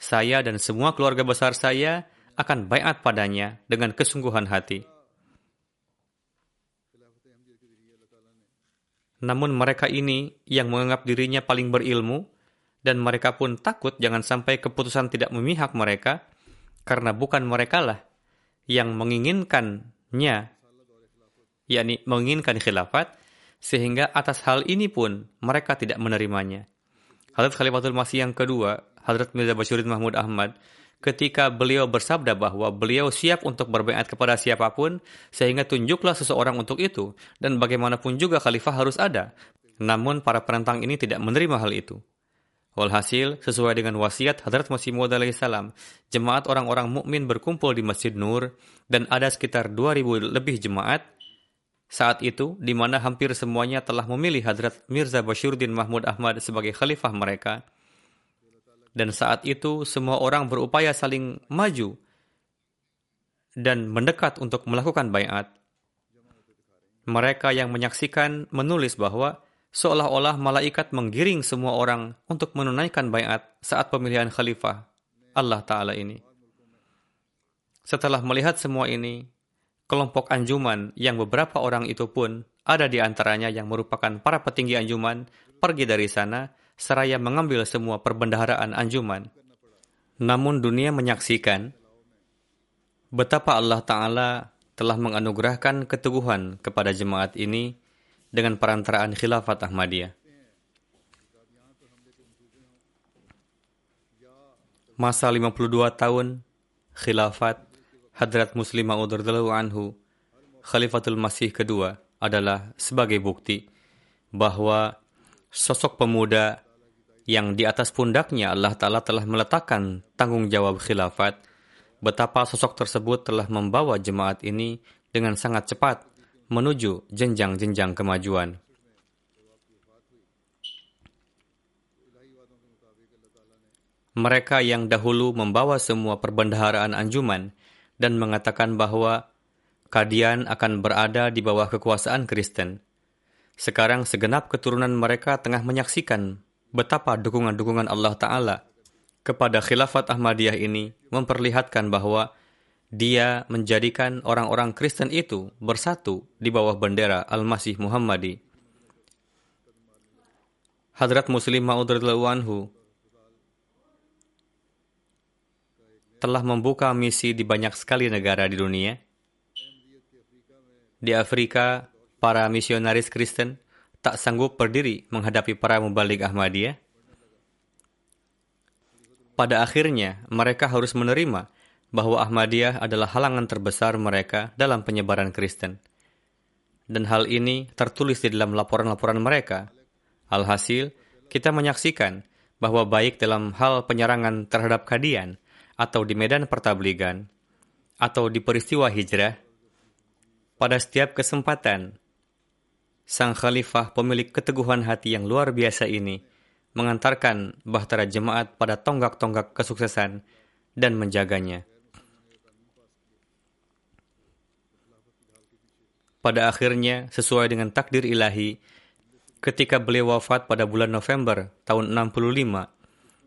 Saya dan semua keluarga besar saya akan bayat padanya dengan kesungguhan hati. Namun mereka ini yang menganggap dirinya paling berilmu, dan mereka pun takut jangan sampai keputusan tidak memihak mereka, karena bukan mereka lah yang menginginkannya, yakni menginginkan khilafat, sehingga atas hal ini pun mereka tidak menerimanya. Hadrat Khalifatul Masih yang kedua, Hadrat Mirza Bashiruddin Mahmud Ahmad, ketika beliau bersabda bahwa beliau siap untuk berbaikat kepada siapa pun, sehingga tunjuklah seseorang untuk itu, dan bagaimanapun juga khalifah harus ada. Namun para penentang ini tidak menerima hal itu. Walhasil, sesuai dengan wasiat Hadrat Masih Maud salam, jemaat orang-orang mukmin berkumpul di Masjid Nur dan ada sekitar 2000 lebih jemaat saat itu di mana hampir semuanya telah memilih Hadrat Mirza Bashiruddin Mahmud Ahmad sebagai khalifah mereka. Dan saat itu semua orang berupaya saling maju dan mendekat untuk melakukan bayat. Mereka yang menyaksikan menulis bahwa seolah-olah malaikat menggiring semua orang untuk menunaikan bayat saat pemilihan khalifah Allah Ta'ala ini. Setelah melihat semua ini, kelompok anjuman yang beberapa orang itu pun ada di antaranya yang merupakan para petinggi anjuman pergi dari sana seraya mengambil semua perbendaharaan anjuman. Namun dunia menyaksikan betapa Allah Ta'ala telah menganugerahkan keteguhan kepada jemaat ini dengan perantaraan khilafat Ahmadiyah. Masa 52 tahun khilafat Hadrat Muslim Ma'ud anhu Khalifatul Masih kedua adalah sebagai bukti bahwa sosok pemuda yang di atas pundaknya Allah Ta'ala telah meletakkan tanggung jawab khilafat, betapa sosok tersebut telah membawa jemaat ini dengan sangat cepat menuju jenjang-jenjang kemajuan. Mereka yang dahulu membawa semua perbendaharaan anjuman dan mengatakan bahwa Kadian akan berada di bawah kekuasaan Kristen. Sekarang segenap keturunan mereka tengah menyaksikan betapa dukungan-dukungan Allah Ta'ala kepada khilafat Ahmadiyah ini memperlihatkan bahwa dia menjadikan orang-orang Kristen itu bersatu di bawah bendera Al-Masih Muhammadi. Hadrat Muslim Ma'ud telah membuka misi di banyak sekali negara di dunia. Di Afrika, para misionaris Kristen tak sanggup berdiri menghadapi para mubalik Ahmadiyah. Pada akhirnya, mereka harus menerima bahwa Ahmadiyah adalah halangan terbesar mereka dalam penyebaran Kristen. Dan hal ini tertulis di dalam laporan-laporan mereka. Alhasil, kita menyaksikan bahwa baik dalam hal penyerangan terhadap kadian, atau di medan pertabligan, atau di peristiwa hijrah, pada setiap kesempatan, Sang Khalifah pemilik keteguhan hati yang luar biasa ini mengantarkan bahtera jemaat pada tonggak-tonggak kesuksesan dan menjaganya. Pada akhirnya, sesuai dengan takdir ilahi, ketika beliau wafat pada bulan November tahun 65,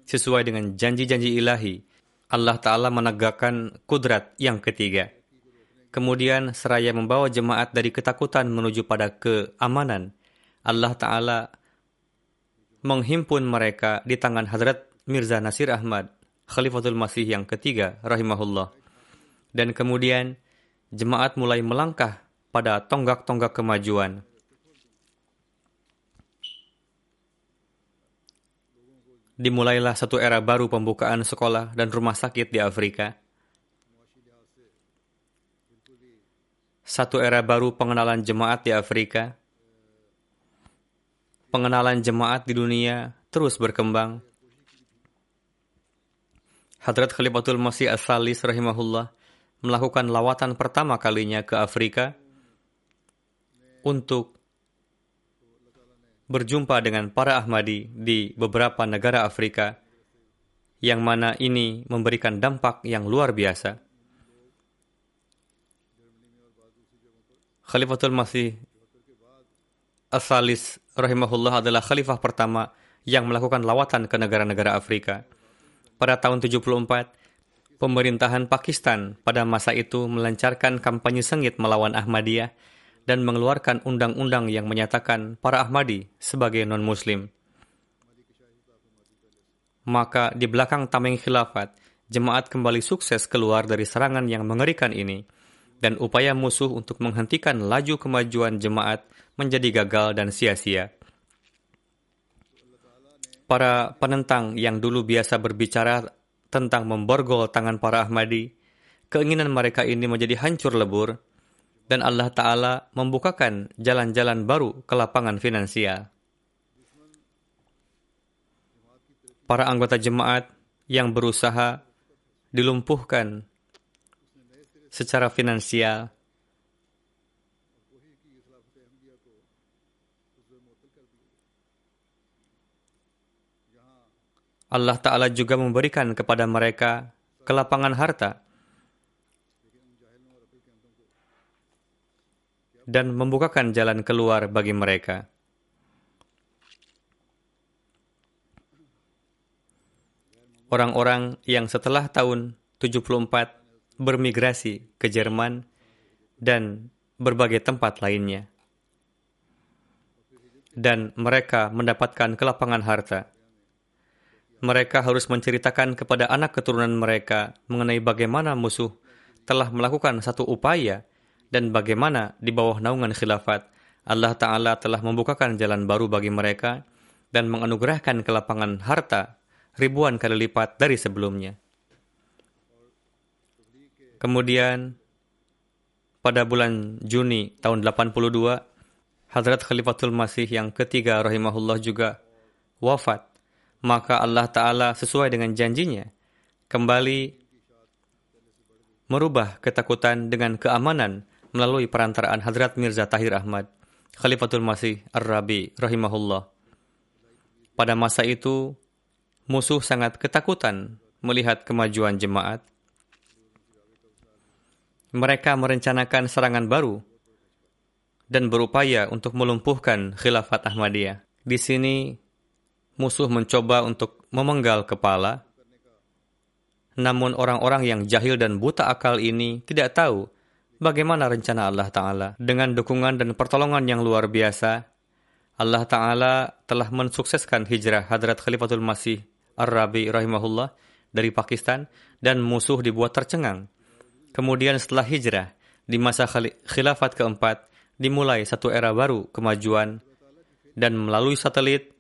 sesuai dengan janji-janji ilahi, Allah Ta'ala menegakkan kudrat yang ketiga. Kemudian seraya membawa jemaat dari ketakutan menuju pada keamanan, Allah Ta'ala menghimpun mereka di tangan Hadrat Mirza Nasir Ahmad, Khalifatul Masih yang ketiga, rahimahullah. Dan kemudian jemaat mulai melangkah pada tonggak-tonggak kemajuan. Dimulailah satu era baru pembukaan sekolah dan rumah sakit di Afrika. Satu era baru pengenalan jemaat di Afrika. Pengenalan jemaat di dunia terus berkembang. Hadrat Khalifatul Masih As-Salis rahimahullah melakukan lawatan pertama kalinya ke Afrika untuk berjumpa dengan para Ahmadi di beberapa negara Afrika yang mana ini memberikan dampak yang luar biasa. Khalifatul Masih Asalis rahimahullah adalah khalifah pertama yang melakukan lawatan ke negara-negara Afrika. Pada tahun 74, pemerintahan Pakistan pada masa itu melancarkan kampanye sengit melawan Ahmadiyah dan mengeluarkan undang-undang yang menyatakan para Ahmadi sebagai non-Muslim. Maka di belakang tameng khilafat, jemaat kembali sukses keluar dari serangan yang mengerikan ini, dan upaya musuh untuk menghentikan laju kemajuan jemaat menjadi gagal dan sia-sia. Para penentang yang dulu biasa berbicara tentang memborgol tangan para Ahmadi, keinginan mereka ini menjadi hancur lebur dan Allah Ta'ala membukakan jalan-jalan baru ke lapangan finansial. Para anggota jemaat yang berusaha dilumpuhkan secara finansial Allah Ta'ala juga memberikan kepada mereka kelapangan harta dan membukakan jalan keluar bagi mereka. Orang-orang yang setelah tahun 74 bermigrasi ke Jerman dan berbagai tempat lainnya. Dan mereka mendapatkan kelapangan harta. Mereka harus menceritakan kepada anak keturunan mereka mengenai bagaimana musuh telah melakukan satu upaya dan bagaimana di bawah naungan khilafat Allah Ta'ala telah membukakan jalan baru bagi mereka dan menganugerahkan kelapangan harta ribuan kali lipat dari sebelumnya. Kemudian pada bulan Juni tahun 82, Hadrat Khalifatul Masih yang ketiga rahimahullah juga wafat. Maka Allah Ta'ala sesuai dengan janjinya kembali merubah ketakutan dengan keamanan melalui perantaraan Hadrat Mirza Tahir Ahmad, Khalifatul Masih Ar-Rabi rahimahullah. Pada masa itu, musuh sangat ketakutan melihat kemajuan jemaat mereka merencanakan serangan baru dan berupaya untuk melumpuhkan khilafat Ahmadiyah. Di sini musuh mencoba untuk memenggal kepala, namun orang-orang yang jahil dan buta akal ini tidak tahu bagaimana rencana Allah Ta'ala. Dengan dukungan dan pertolongan yang luar biasa, Allah Ta'ala telah mensukseskan hijrah Hadrat Khalifatul Masih Ar-Rabi rahimahullah dari Pakistan dan musuh dibuat tercengang. Kemudian setelah hijrah, di masa khilafat keempat, dimulai satu era baru kemajuan dan melalui satelit,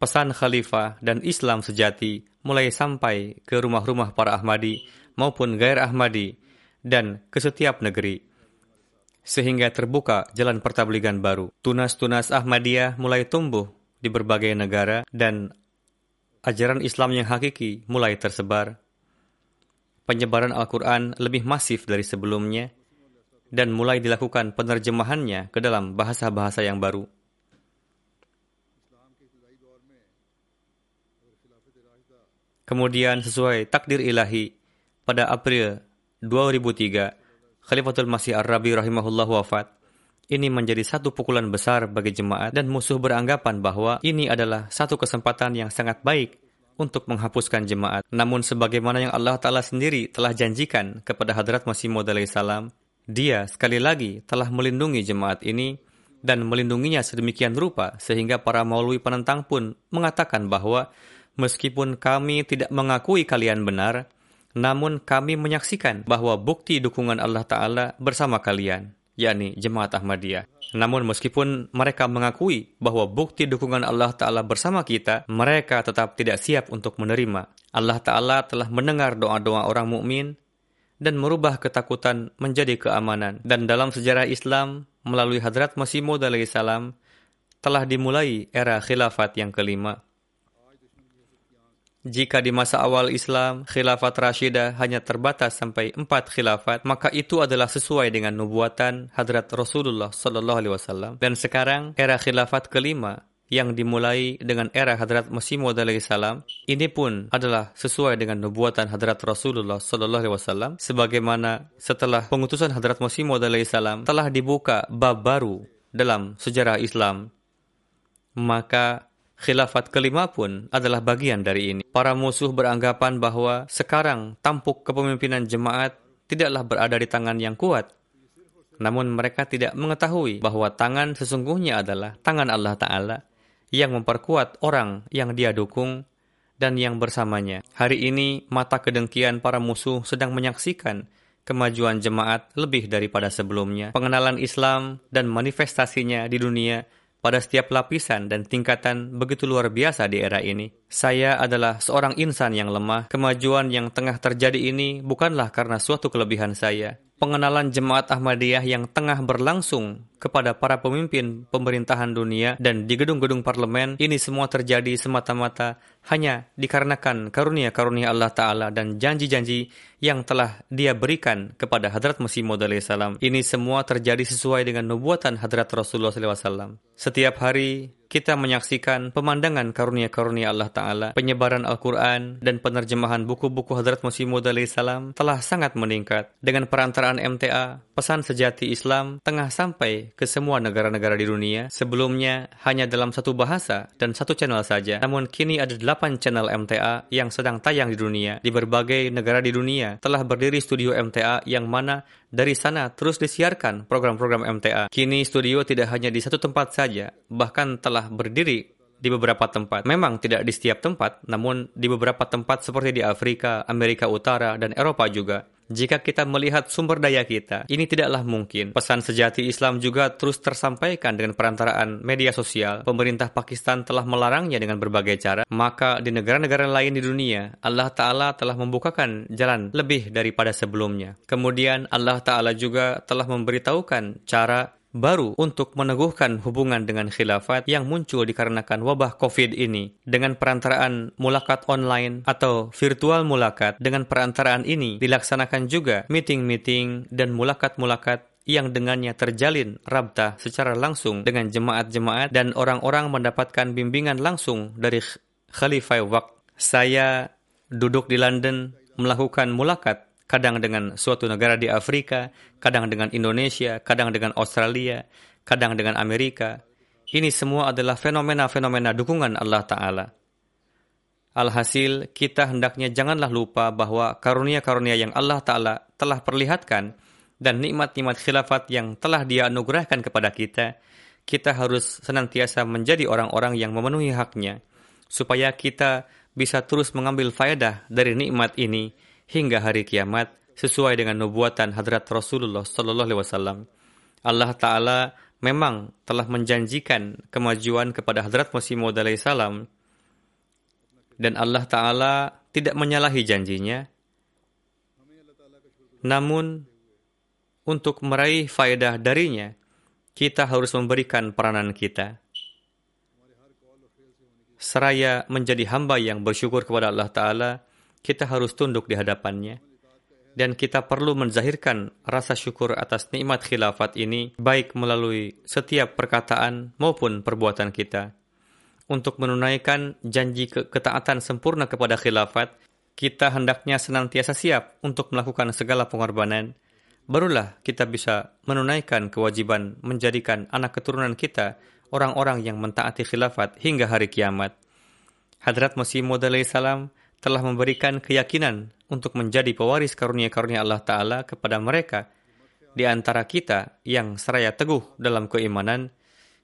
pesan khalifah dan Islam sejati mulai sampai ke rumah-rumah para Ahmadi maupun gair Ahmadi dan ke setiap negeri. Sehingga terbuka jalan pertabligan baru. Tunas-tunas Ahmadiyah mulai tumbuh di berbagai negara dan ajaran Islam yang hakiki mulai tersebar penyebaran Al-Quran lebih masif dari sebelumnya dan mulai dilakukan penerjemahannya ke dalam bahasa-bahasa yang baru. Kemudian sesuai takdir ilahi, pada April 2003, Khalifatul Masih Ar-Rabi rahimahullah wafat. Ini menjadi satu pukulan besar bagi jemaat dan musuh beranggapan bahwa ini adalah satu kesempatan yang sangat baik untuk menghapuskan jemaat. Namun sebagaimana yang Allah Ta'ala sendiri telah janjikan kepada Hadrat Masih Maud salam, dia sekali lagi telah melindungi jemaat ini dan melindunginya sedemikian rupa sehingga para maulwi penentang pun mengatakan bahwa meskipun kami tidak mengakui kalian benar, namun kami menyaksikan bahwa bukti dukungan Allah Ta'ala bersama kalian, yakni jemaat Ahmadiyah. Namun meskipun mereka mengakui bahwa bukti dukungan Allah Ta'ala bersama kita, mereka tetap tidak siap untuk menerima. Allah Ta'ala telah mendengar doa-doa orang mukmin dan merubah ketakutan menjadi keamanan. Dan dalam sejarah Islam, melalui Hadrat Masih Maud salam, telah dimulai era khilafat yang kelima. Jika di masa awal Islam, khilafat Rashidah hanya terbatas sampai empat khilafat, maka itu adalah sesuai dengan nubuatan Hadrat Rasulullah Sallallahu Alaihi Wasallam. Dan sekarang era khilafat kelima yang dimulai dengan era Hadrat Masih Maud salam ini pun adalah sesuai dengan nubuatan Hadrat Rasulullah Sallallahu Alaihi Wasallam sebagaimana setelah pengutusan Hadrat Masih Maud salam telah dibuka bab baru dalam sejarah Islam maka Khilafat kelima pun adalah bagian dari ini. Para musuh beranggapan bahwa sekarang tampuk kepemimpinan jemaat tidaklah berada di tangan yang kuat. Namun mereka tidak mengetahui bahwa tangan sesungguhnya adalah tangan Allah Ta'ala yang memperkuat orang yang dia dukung dan yang bersamanya. Hari ini mata kedengkian para musuh sedang menyaksikan kemajuan jemaat lebih daripada sebelumnya. Pengenalan Islam dan manifestasinya di dunia pada setiap lapisan dan tingkatan begitu luar biasa di era ini. Saya adalah seorang insan yang lemah. Kemajuan yang tengah terjadi ini bukanlah karena suatu kelebihan saya. Pengenalan jemaat Ahmadiyah yang tengah berlangsung kepada para pemimpin pemerintahan dunia dan di gedung-gedung parlemen, ini semua terjadi semata-mata hanya dikarenakan karunia-karunia Allah Ta'ala dan janji-janji yang telah dia berikan kepada Hadrat Masih Maud salam. Ini semua terjadi sesuai dengan nubuatan Hadrat Rasulullah SAW. Setiap hari kita menyaksikan pemandangan karunia-karunia Allah Ta'ala, penyebaran Al-Quran, dan penerjemahan buku-buku Hadrat Masih Maud salam telah sangat meningkat. Dengan perantaraan MTA, pesan sejati Islam tengah sampai ke semua negara-negara di dunia. Sebelumnya hanya dalam satu bahasa dan satu channel saja. Namun kini ada delapan channel MTA yang sedang tayang di dunia. Di berbagai negara di dunia telah berdiri studio MTA yang mana dari sana terus disiarkan program-program MTA. Kini studio tidak hanya di satu tempat saja, bahkan telah berdiri di beberapa tempat. Memang tidak di setiap tempat, namun di beberapa tempat seperti di Afrika, Amerika Utara, dan Eropa juga. Jika kita melihat sumber daya kita, ini tidaklah mungkin. Pesan sejati Islam juga terus tersampaikan dengan perantaraan media sosial. Pemerintah Pakistan telah melarangnya dengan berbagai cara. Maka di negara-negara lain di dunia, Allah Ta'ala telah membukakan jalan lebih daripada sebelumnya. Kemudian Allah Ta'ala juga telah memberitahukan cara baru untuk meneguhkan hubungan dengan khilafat yang muncul dikarenakan wabah COVID ini. Dengan perantaraan mulakat online atau virtual mulakat, dengan perantaraan ini dilaksanakan juga meeting-meeting dan mulakat-mulakat yang dengannya terjalin rabta secara langsung dengan jemaat-jemaat dan orang-orang mendapatkan bimbingan langsung dari Khalifah Waqt. Saya duduk di London melakukan mulakat kadang dengan suatu negara di Afrika, kadang dengan Indonesia, kadang dengan Australia, kadang dengan Amerika. Ini semua adalah fenomena-fenomena dukungan Allah Ta'ala. Alhasil, kita hendaknya janganlah lupa bahwa karunia-karunia yang Allah Ta'ala telah perlihatkan dan nikmat-nikmat khilafat yang telah dia anugerahkan kepada kita, kita harus senantiasa menjadi orang-orang yang memenuhi haknya, supaya kita bisa terus mengambil faedah dari nikmat ini, hingga hari kiamat sesuai dengan nubuatan hadrat Rasulullah Sallallahu Alaihi Wasallam. Allah Taala memang telah menjanjikan kemajuan kepada hadrat Masih Maud salam dan Allah Taala tidak menyalahi janjinya. Namun untuk meraih faedah darinya, kita harus memberikan peranan kita. Seraya menjadi hamba yang bersyukur kepada Allah Ta'ala, kita harus tunduk di hadapannya. Dan kita perlu menzahirkan rasa syukur atas nikmat khilafat ini, baik melalui setiap perkataan maupun perbuatan kita. Untuk menunaikan janji ke ketaatan sempurna kepada khilafat, kita hendaknya senantiasa siap untuk melakukan segala pengorbanan. Barulah kita bisa menunaikan kewajiban menjadikan anak keturunan kita orang-orang yang mentaati khilafat hingga hari kiamat. Hadrat Masih Maud salam telah memberikan keyakinan untuk menjadi pewaris karunia-karunia Allah Ta'ala kepada mereka di antara kita yang seraya teguh dalam keimanan,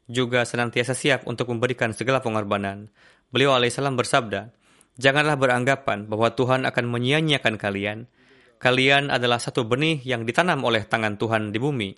juga senantiasa siap untuk memberikan segala pengorbanan. Beliau alaihissalam bersabda, Janganlah beranggapan bahwa Tuhan akan menyia-nyiakan kalian. Kalian adalah satu benih yang ditanam oleh tangan Tuhan di bumi.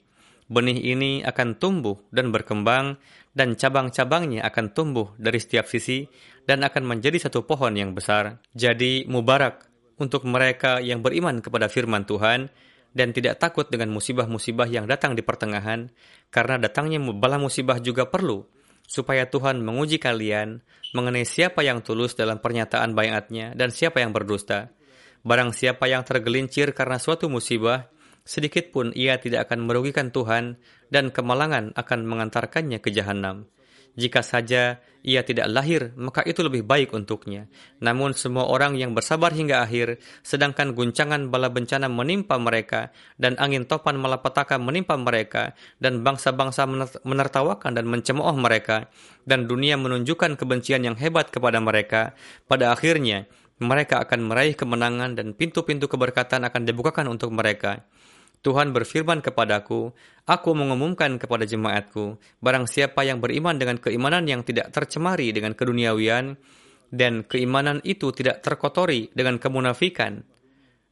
Benih ini akan tumbuh dan berkembang, dan cabang-cabangnya akan tumbuh dari setiap sisi, dan akan menjadi satu pohon yang besar. Jadi mubarak untuk mereka yang beriman kepada firman Tuhan dan tidak takut dengan musibah-musibah yang datang di pertengahan, karena datangnya bala musibah juga perlu, supaya Tuhan menguji kalian mengenai siapa yang tulus dalam pernyataan bayatnya dan siapa yang berdusta. Barang siapa yang tergelincir karena suatu musibah, sedikit pun ia tidak akan merugikan Tuhan dan kemalangan akan mengantarkannya ke jahanam. Jika saja ia tidak lahir, maka itu lebih baik untuknya. Namun semua orang yang bersabar hingga akhir, sedangkan guncangan bala bencana menimpa mereka, dan angin topan malapetaka menimpa mereka, dan bangsa-bangsa menertawakan dan mencemooh mereka, dan dunia menunjukkan kebencian yang hebat kepada mereka, pada akhirnya mereka akan meraih kemenangan dan pintu-pintu keberkatan akan dibukakan untuk mereka. Tuhan berfirman kepadaku, Aku mengumumkan kepada jemaatku, barang siapa yang beriman dengan keimanan yang tidak tercemari dengan keduniawian, dan keimanan itu tidak terkotori dengan kemunafikan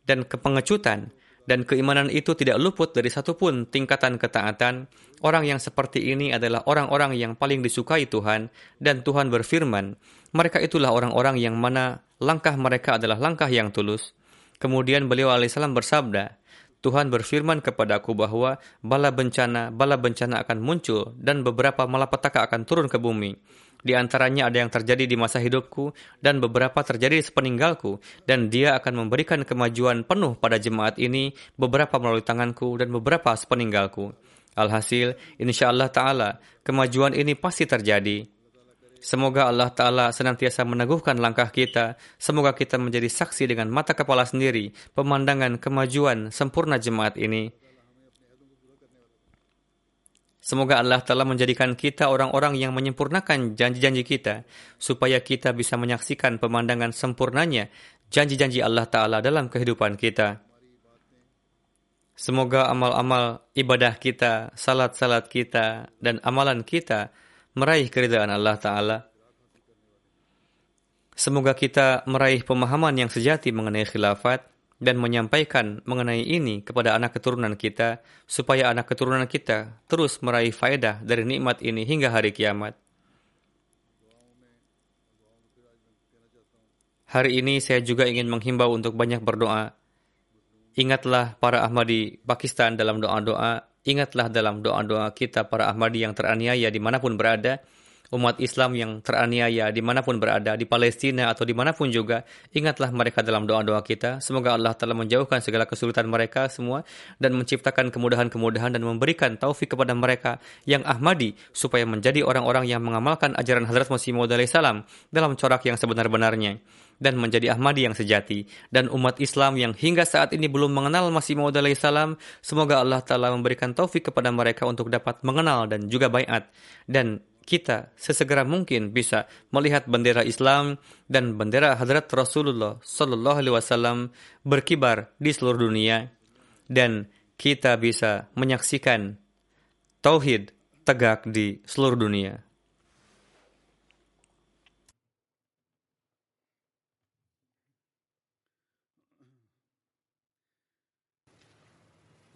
dan kepengecutan, dan keimanan itu tidak luput dari satupun tingkatan ketaatan, orang yang seperti ini adalah orang-orang yang paling disukai Tuhan, dan Tuhan berfirman, mereka itulah orang-orang yang mana langkah mereka adalah langkah yang tulus. Kemudian beliau alaihissalam bersabda, Tuhan berfirman kepadaku bahwa bala bencana, bala bencana akan muncul dan beberapa malapetaka akan turun ke bumi. Di antaranya ada yang terjadi di masa hidupku dan beberapa terjadi sepeninggalku dan dia akan memberikan kemajuan penuh pada jemaat ini beberapa melalui tanganku dan beberapa sepeninggalku. Alhasil, insya Allah Ta'ala, kemajuan ini pasti terjadi. Semoga Allah Ta'ala senantiasa meneguhkan langkah kita. Semoga kita menjadi saksi dengan mata kepala sendiri pemandangan kemajuan sempurna jemaat ini. Semoga Allah telah menjadikan kita orang-orang yang menyempurnakan janji-janji kita, supaya kita bisa menyaksikan pemandangan sempurnanya janji-janji Allah Ta'ala dalam kehidupan kita. Semoga amal-amal ibadah kita, salat-salat kita, dan amalan kita meraih keridhaan Allah Ta'ala. Semoga kita meraih pemahaman yang sejati mengenai khilafat, dan menyampaikan mengenai ini kepada anak keturunan kita supaya anak keturunan kita terus meraih faedah dari nikmat ini hingga hari kiamat. Hari ini saya juga ingin menghimbau untuk banyak berdoa. Ingatlah para Ahmadi Pakistan dalam doa-doa. Ingatlah dalam doa-doa kita para Ahmadi yang teraniaya di mana pun berada umat Islam yang teraniaya di mana pun berada, di Palestina atau di mana pun juga, ingatlah mereka dalam doa-doa kita. Semoga Allah telah menjauhkan segala kesulitan mereka semua dan menciptakan kemudahan-kemudahan dan memberikan taufik kepada mereka yang Ahmadi supaya menjadi orang-orang yang mengamalkan ajaran Hazrat Masih salam dalam corak yang sebenar-benarnya dan menjadi Ahmadi yang sejati. Dan umat Islam yang hingga saat ini belum mengenal Masih Maud salam semoga Allah telah memberikan taufik kepada mereka untuk dapat mengenal dan juga bayat. Dan kita sesegera mungkin bisa melihat bendera Islam dan bendera Hadrat Rasulullah Sallallahu Alaihi Wasallam berkibar di seluruh dunia. Dan kita bisa menyaksikan tauhid tegak di seluruh dunia.